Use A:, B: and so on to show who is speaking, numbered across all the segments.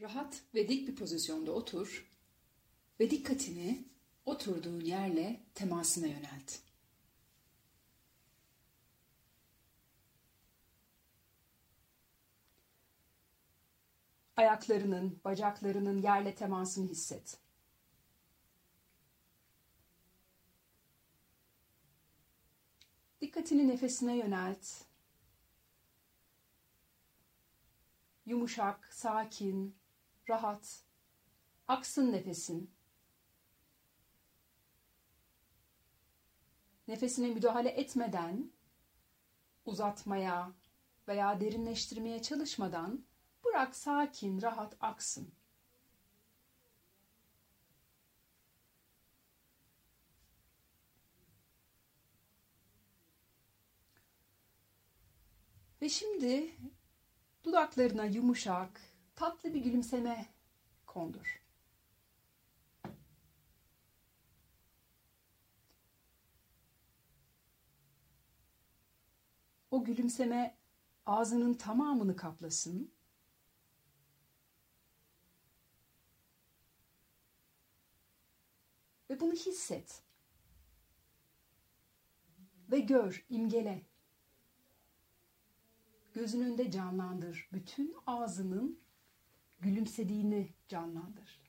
A: Rahat ve dik bir pozisyonda otur ve dikkatini oturduğun yerle temasına yönelt. Ayaklarının, bacaklarının yerle temasını hisset. Dikkatini nefesine yönelt. Yumuşak, sakin, rahat. Aksın nefesin. Nefesine müdahale etmeden, uzatmaya veya derinleştirmeye çalışmadan bırak sakin, rahat aksın. Ve şimdi dudaklarına yumuşak, tatlı bir gülümseme kondur. O gülümseme ağzının tamamını kaplasın. Ve bunu hisset. Ve gör, imgele. Gözün önünde canlandır. Bütün ağzının gülümsediğini canlandır.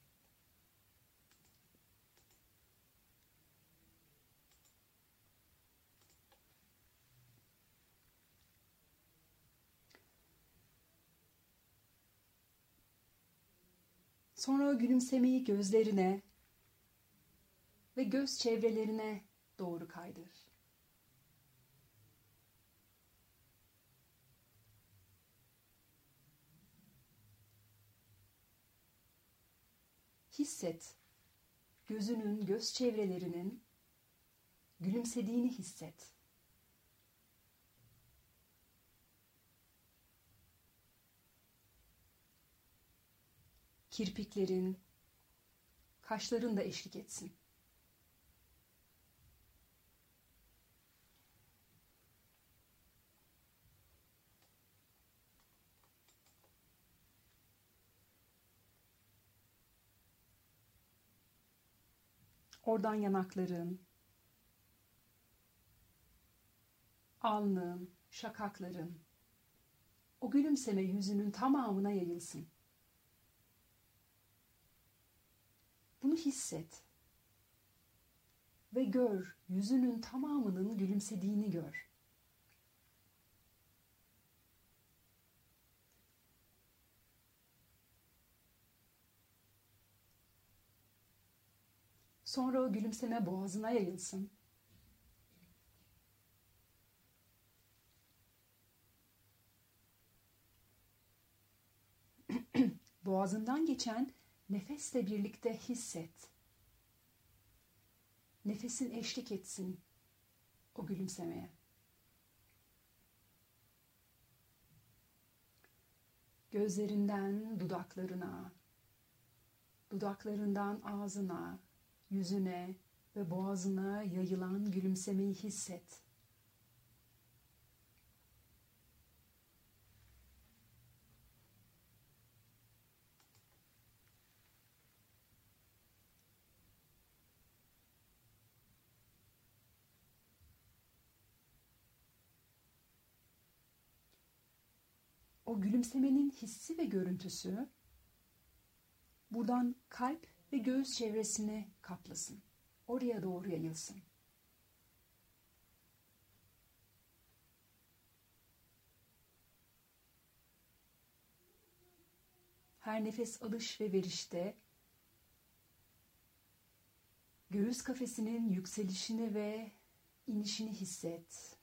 A: Sonra o gülümsemeyi gözlerine ve göz çevrelerine doğru kaydır. Hisset. Gözünün, göz çevrelerinin gülümsediğini hisset. Kirpiklerin, kaşların da eşlik etsin. Oradan yanakların, alnın, şakakların, o gülümseme yüzünün tamamına yayılsın. Bunu hisset. Ve gör, yüzünün tamamının gülümsediğini gör. Sonra o gülümseme boğazına yayılsın. Boğazından geçen nefesle birlikte hisset. Nefesin eşlik etsin o gülümsemeye. Gözlerinden dudaklarına, dudaklarından ağzına, yüzüne ve boğazına yayılan gülümsemeyi hisset. O gülümsemenin hissi ve görüntüsü buradan kalp ve göğüs çevresini kaplasın. Oraya doğru yayılsın. Her nefes alış ve verişte göğüs kafesinin yükselişini ve inişini hisset.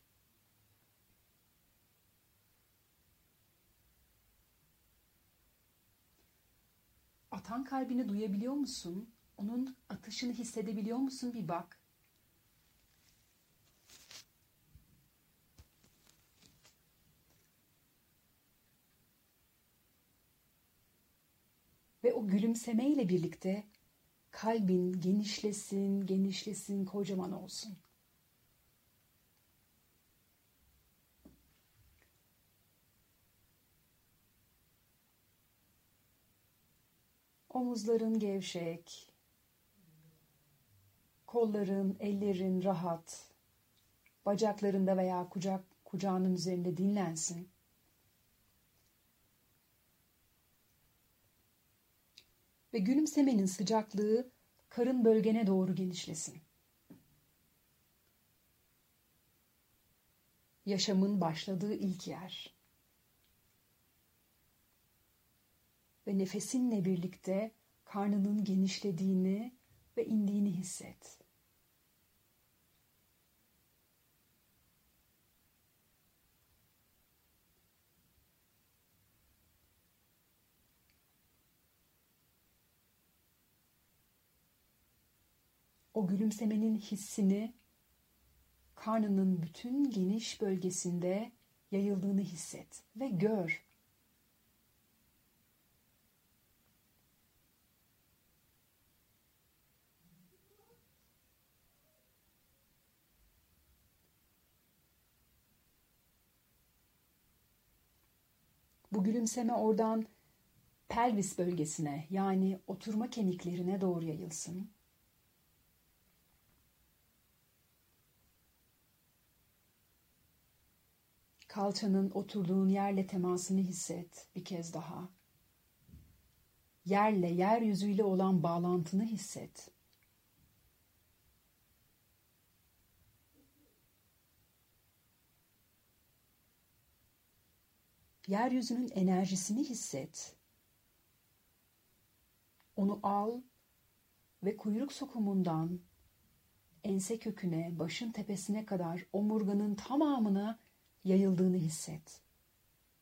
A: Atan kalbini duyabiliyor musun? Onun atışını hissedebiliyor musun? Bir bak. Ve o gülümsemeyle birlikte kalbin genişlesin, genişlesin, kocaman olsun. Omuzların gevşek. Kolların, ellerin rahat. Bacaklarında veya kucak kucağının üzerinde dinlensin. Ve gülümsemenin sıcaklığı karın bölgene doğru genişlesin. Yaşamın başladığı ilk yer. Ve nefesinle birlikte karnının genişlediğini ve indiğini hisset. o gülümsemenin hissini karnının bütün geniş bölgesinde yayıldığını hisset ve gör. Bu gülümseme oradan pelvis bölgesine yani oturma kemiklerine doğru yayılsın. Kalçanın oturduğun yerle temasını hisset bir kez daha. Yerle, yeryüzüyle olan bağlantını hisset. Yeryüzünün enerjisini hisset. Onu al ve kuyruk sokumundan ense köküne, başın tepesine kadar omurganın tamamına yayıldığını hisset.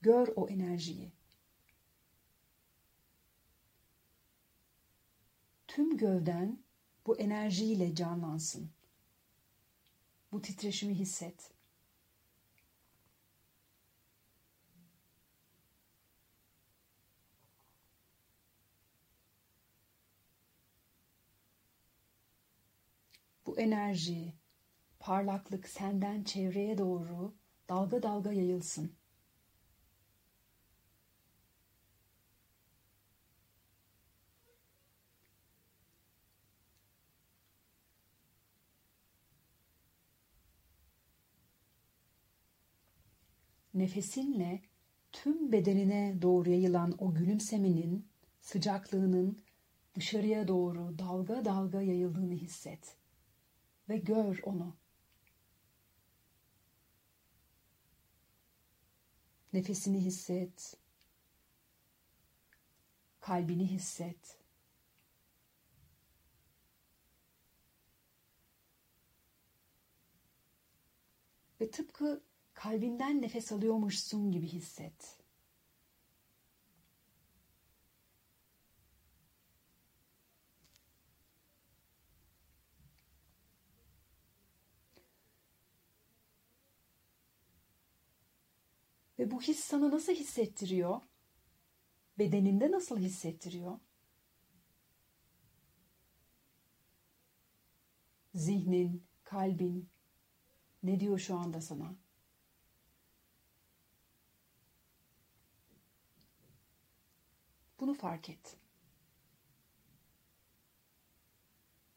A: Gör o enerjiyi. Tüm gövden bu enerjiyle canlansın. Bu titreşimi hisset. Bu enerji, parlaklık senden çevreye doğru dalga dalga yayılsın. Nefesinle tüm bedenine doğru yayılan o gülümsemenin sıcaklığının dışarıya doğru dalga dalga yayıldığını hisset ve gör onu. Nefesini hisset. Kalbini hisset. Ve tıpkı kalbinden nefes alıyormuşsun gibi hisset. Ve bu his sana nasıl hissettiriyor? Bedeninde nasıl hissettiriyor? Zihnin, kalbin ne diyor şu anda sana? Bunu fark et.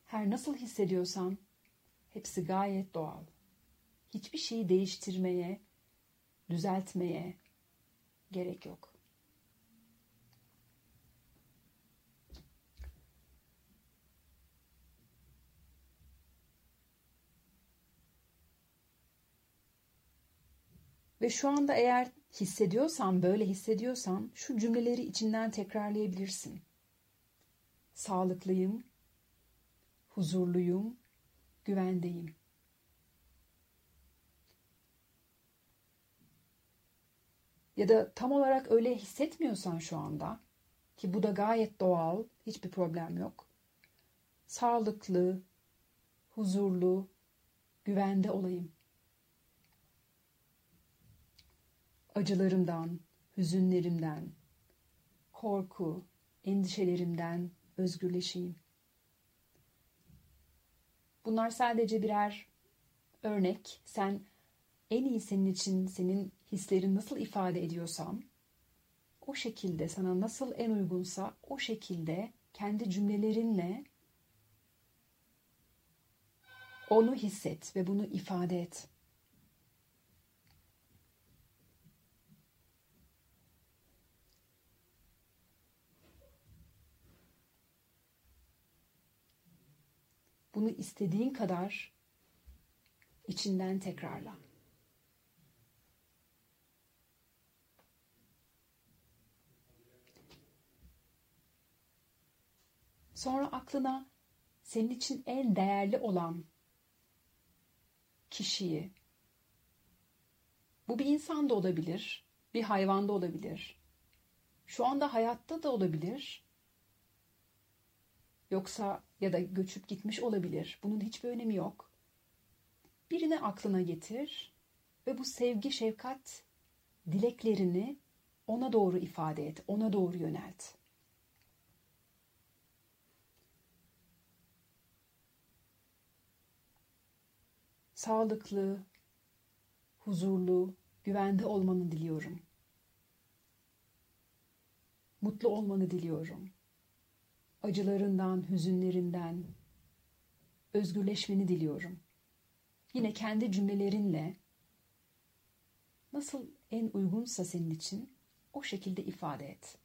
A: Her nasıl hissediyorsan hepsi gayet doğal. Hiçbir şeyi değiştirmeye, düzeltmeye gerek yok. Ve şu anda eğer hissediyorsan, böyle hissediyorsan şu cümleleri içinden tekrarlayabilirsin. Sağlıklıyım, huzurluyum, güvendeyim. Ya da tam olarak öyle hissetmiyorsan şu anda ki bu da gayet doğal, hiçbir problem yok. Sağlıklı, huzurlu, güvende olayım. Acılarımdan, hüzünlerimden, korku, endişelerimden özgürleşeyim. Bunlar sadece birer örnek. Sen en iyi senin için senin hislerin nasıl ifade ediyorsam o şekilde sana nasıl en uygunsa o şekilde kendi cümlelerinle onu hisset ve bunu ifade et. Bunu istediğin kadar içinden tekrarla. Sonra aklına senin için en değerli olan kişiyi, bu bir insan da olabilir, bir hayvan da olabilir, şu anda hayatta da olabilir, yoksa ya da göçüp gitmiş olabilir. Bunun hiçbir önemi yok. Birini aklına getir ve bu sevgi, şefkat dileklerini ona doğru ifade et, ona doğru yönelt. Sağlıklı, huzurlu, güvende olmanı diliyorum. Mutlu olmanı diliyorum. Acılarından, hüzünlerinden özgürleşmeni diliyorum. Yine kendi cümlelerinle nasıl en uygunsa senin için o şekilde ifade et.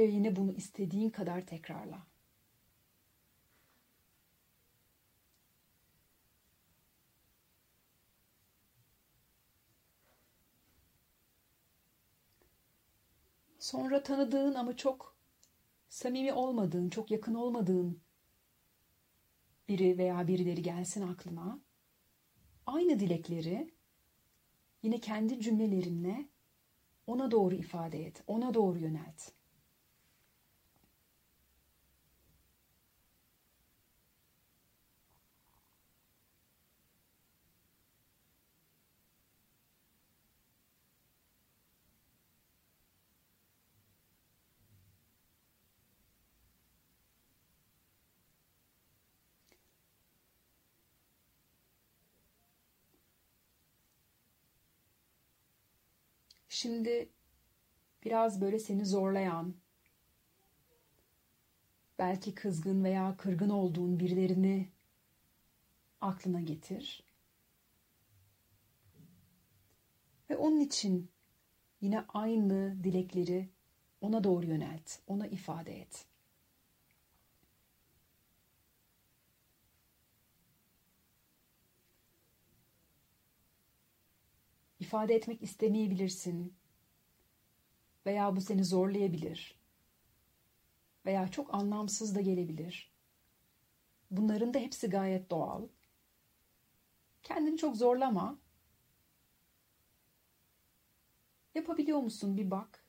A: Ve yine bunu istediğin kadar tekrarla. Sonra tanıdığın ama çok samimi olmadığın, çok yakın olmadığın biri veya birileri gelsin aklına. Aynı dilekleri yine kendi cümlelerinle ona doğru ifade et, ona doğru yönelt. Şimdi biraz böyle seni zorlayan, belki kızgın veya kırgın olduğun birilerini aklına getir. Ve onun için yine aynı dilekleri ona doğru yönelt, ona ifade et. İfade etmek istemeyebilirsin. Veya bu seni zorlayabilir. Veya çok anlamsız da gelebilir. Bunların da hepsi gayet doğal. Kendini çok zorlama. Yapabiliyor musun bir bak.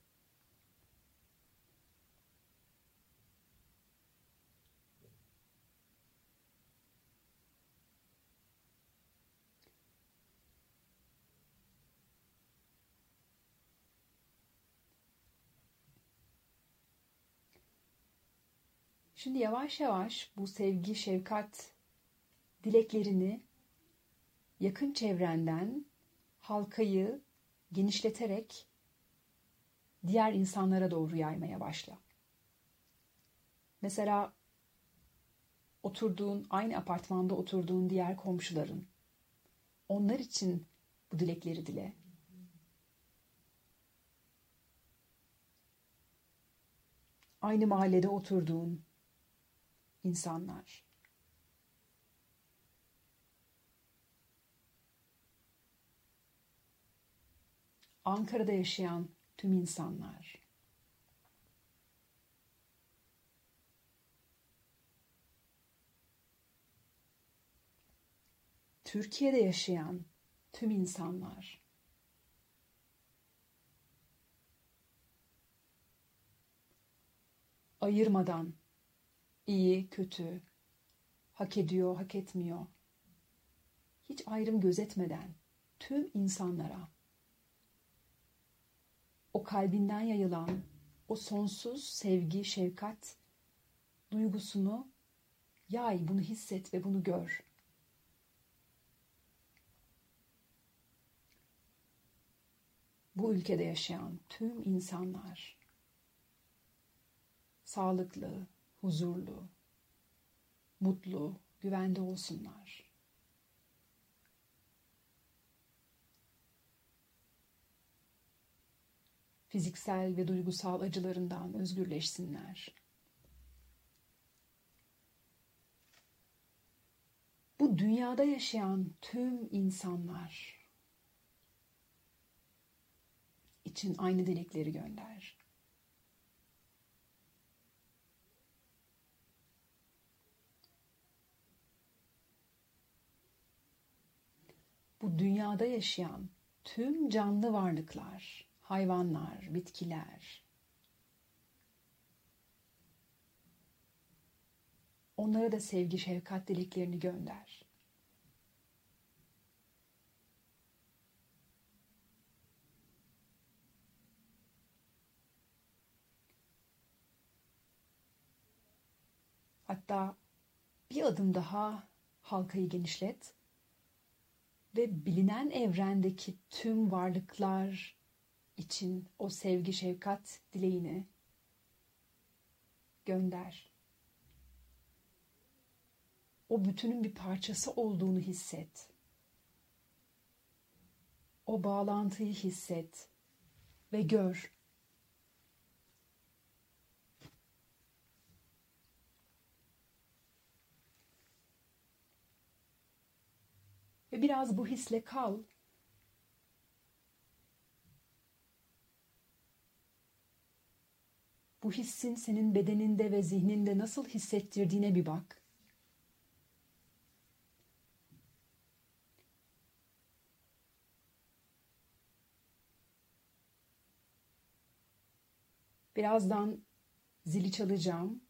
A: Şimdi yavaş yavaş bu sevgi, şefkat dileklerini yakın çevrenden halkayı genişleterek diğer insanlara doğru yaymaya başla. Mesela oturduğun, aynı apartmanda oturduğun diğer komşuların, onlar için bu dilekleri dile. Aynı mahallede oturduğun, insanlar. Ankara'da yaşayan tüm insanlar. Türkiye'de yaşayan tüm insanlar. Ayırmadan iyi, kötü, hak ediyor, hak etmiyor. Hiç ayrım gözetmeden tüm insanlara o kalbinden yayılan o sonsuz sevgi, şefkat duygusunu yay, bunu hisset ve bunu gör. Bu ülkede yaşayan tüm insanlar sağlıklı, huzurlu, mutlu, güvende olsunlar. Fiziksel ve duygusal acılarından özgürleşsinler. Bu dünyada yaşayan tüm insanlar için aynı dilekleri gönder. Bu dünyada yaşayan tüm canlı varlıklar, hayvanlar, bitkiler, onlara da sevgi, şefkat dileklerini gönder. Hatta bir adım daha halkayı genişlet ve bilinen evrendeki tüm varlıklar için o sevgi, şefkat dileğini gönder. O bütünün bir parçası olduğunu hisset. O bağlantıyı hisset ve gör. Ve biraz bu hisle kal. Bu hissin senin bedeninde ve zihninde nasıl hissettirdiğine bir bak. Birazdan zili çalacağım.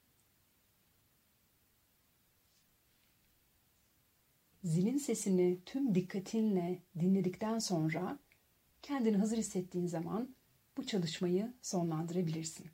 A: Zilin sesini tüm dikkatinle dinledikten sonra kendini hazır hissettiğin zaman bu çalışmayı sonlandırabilirsin.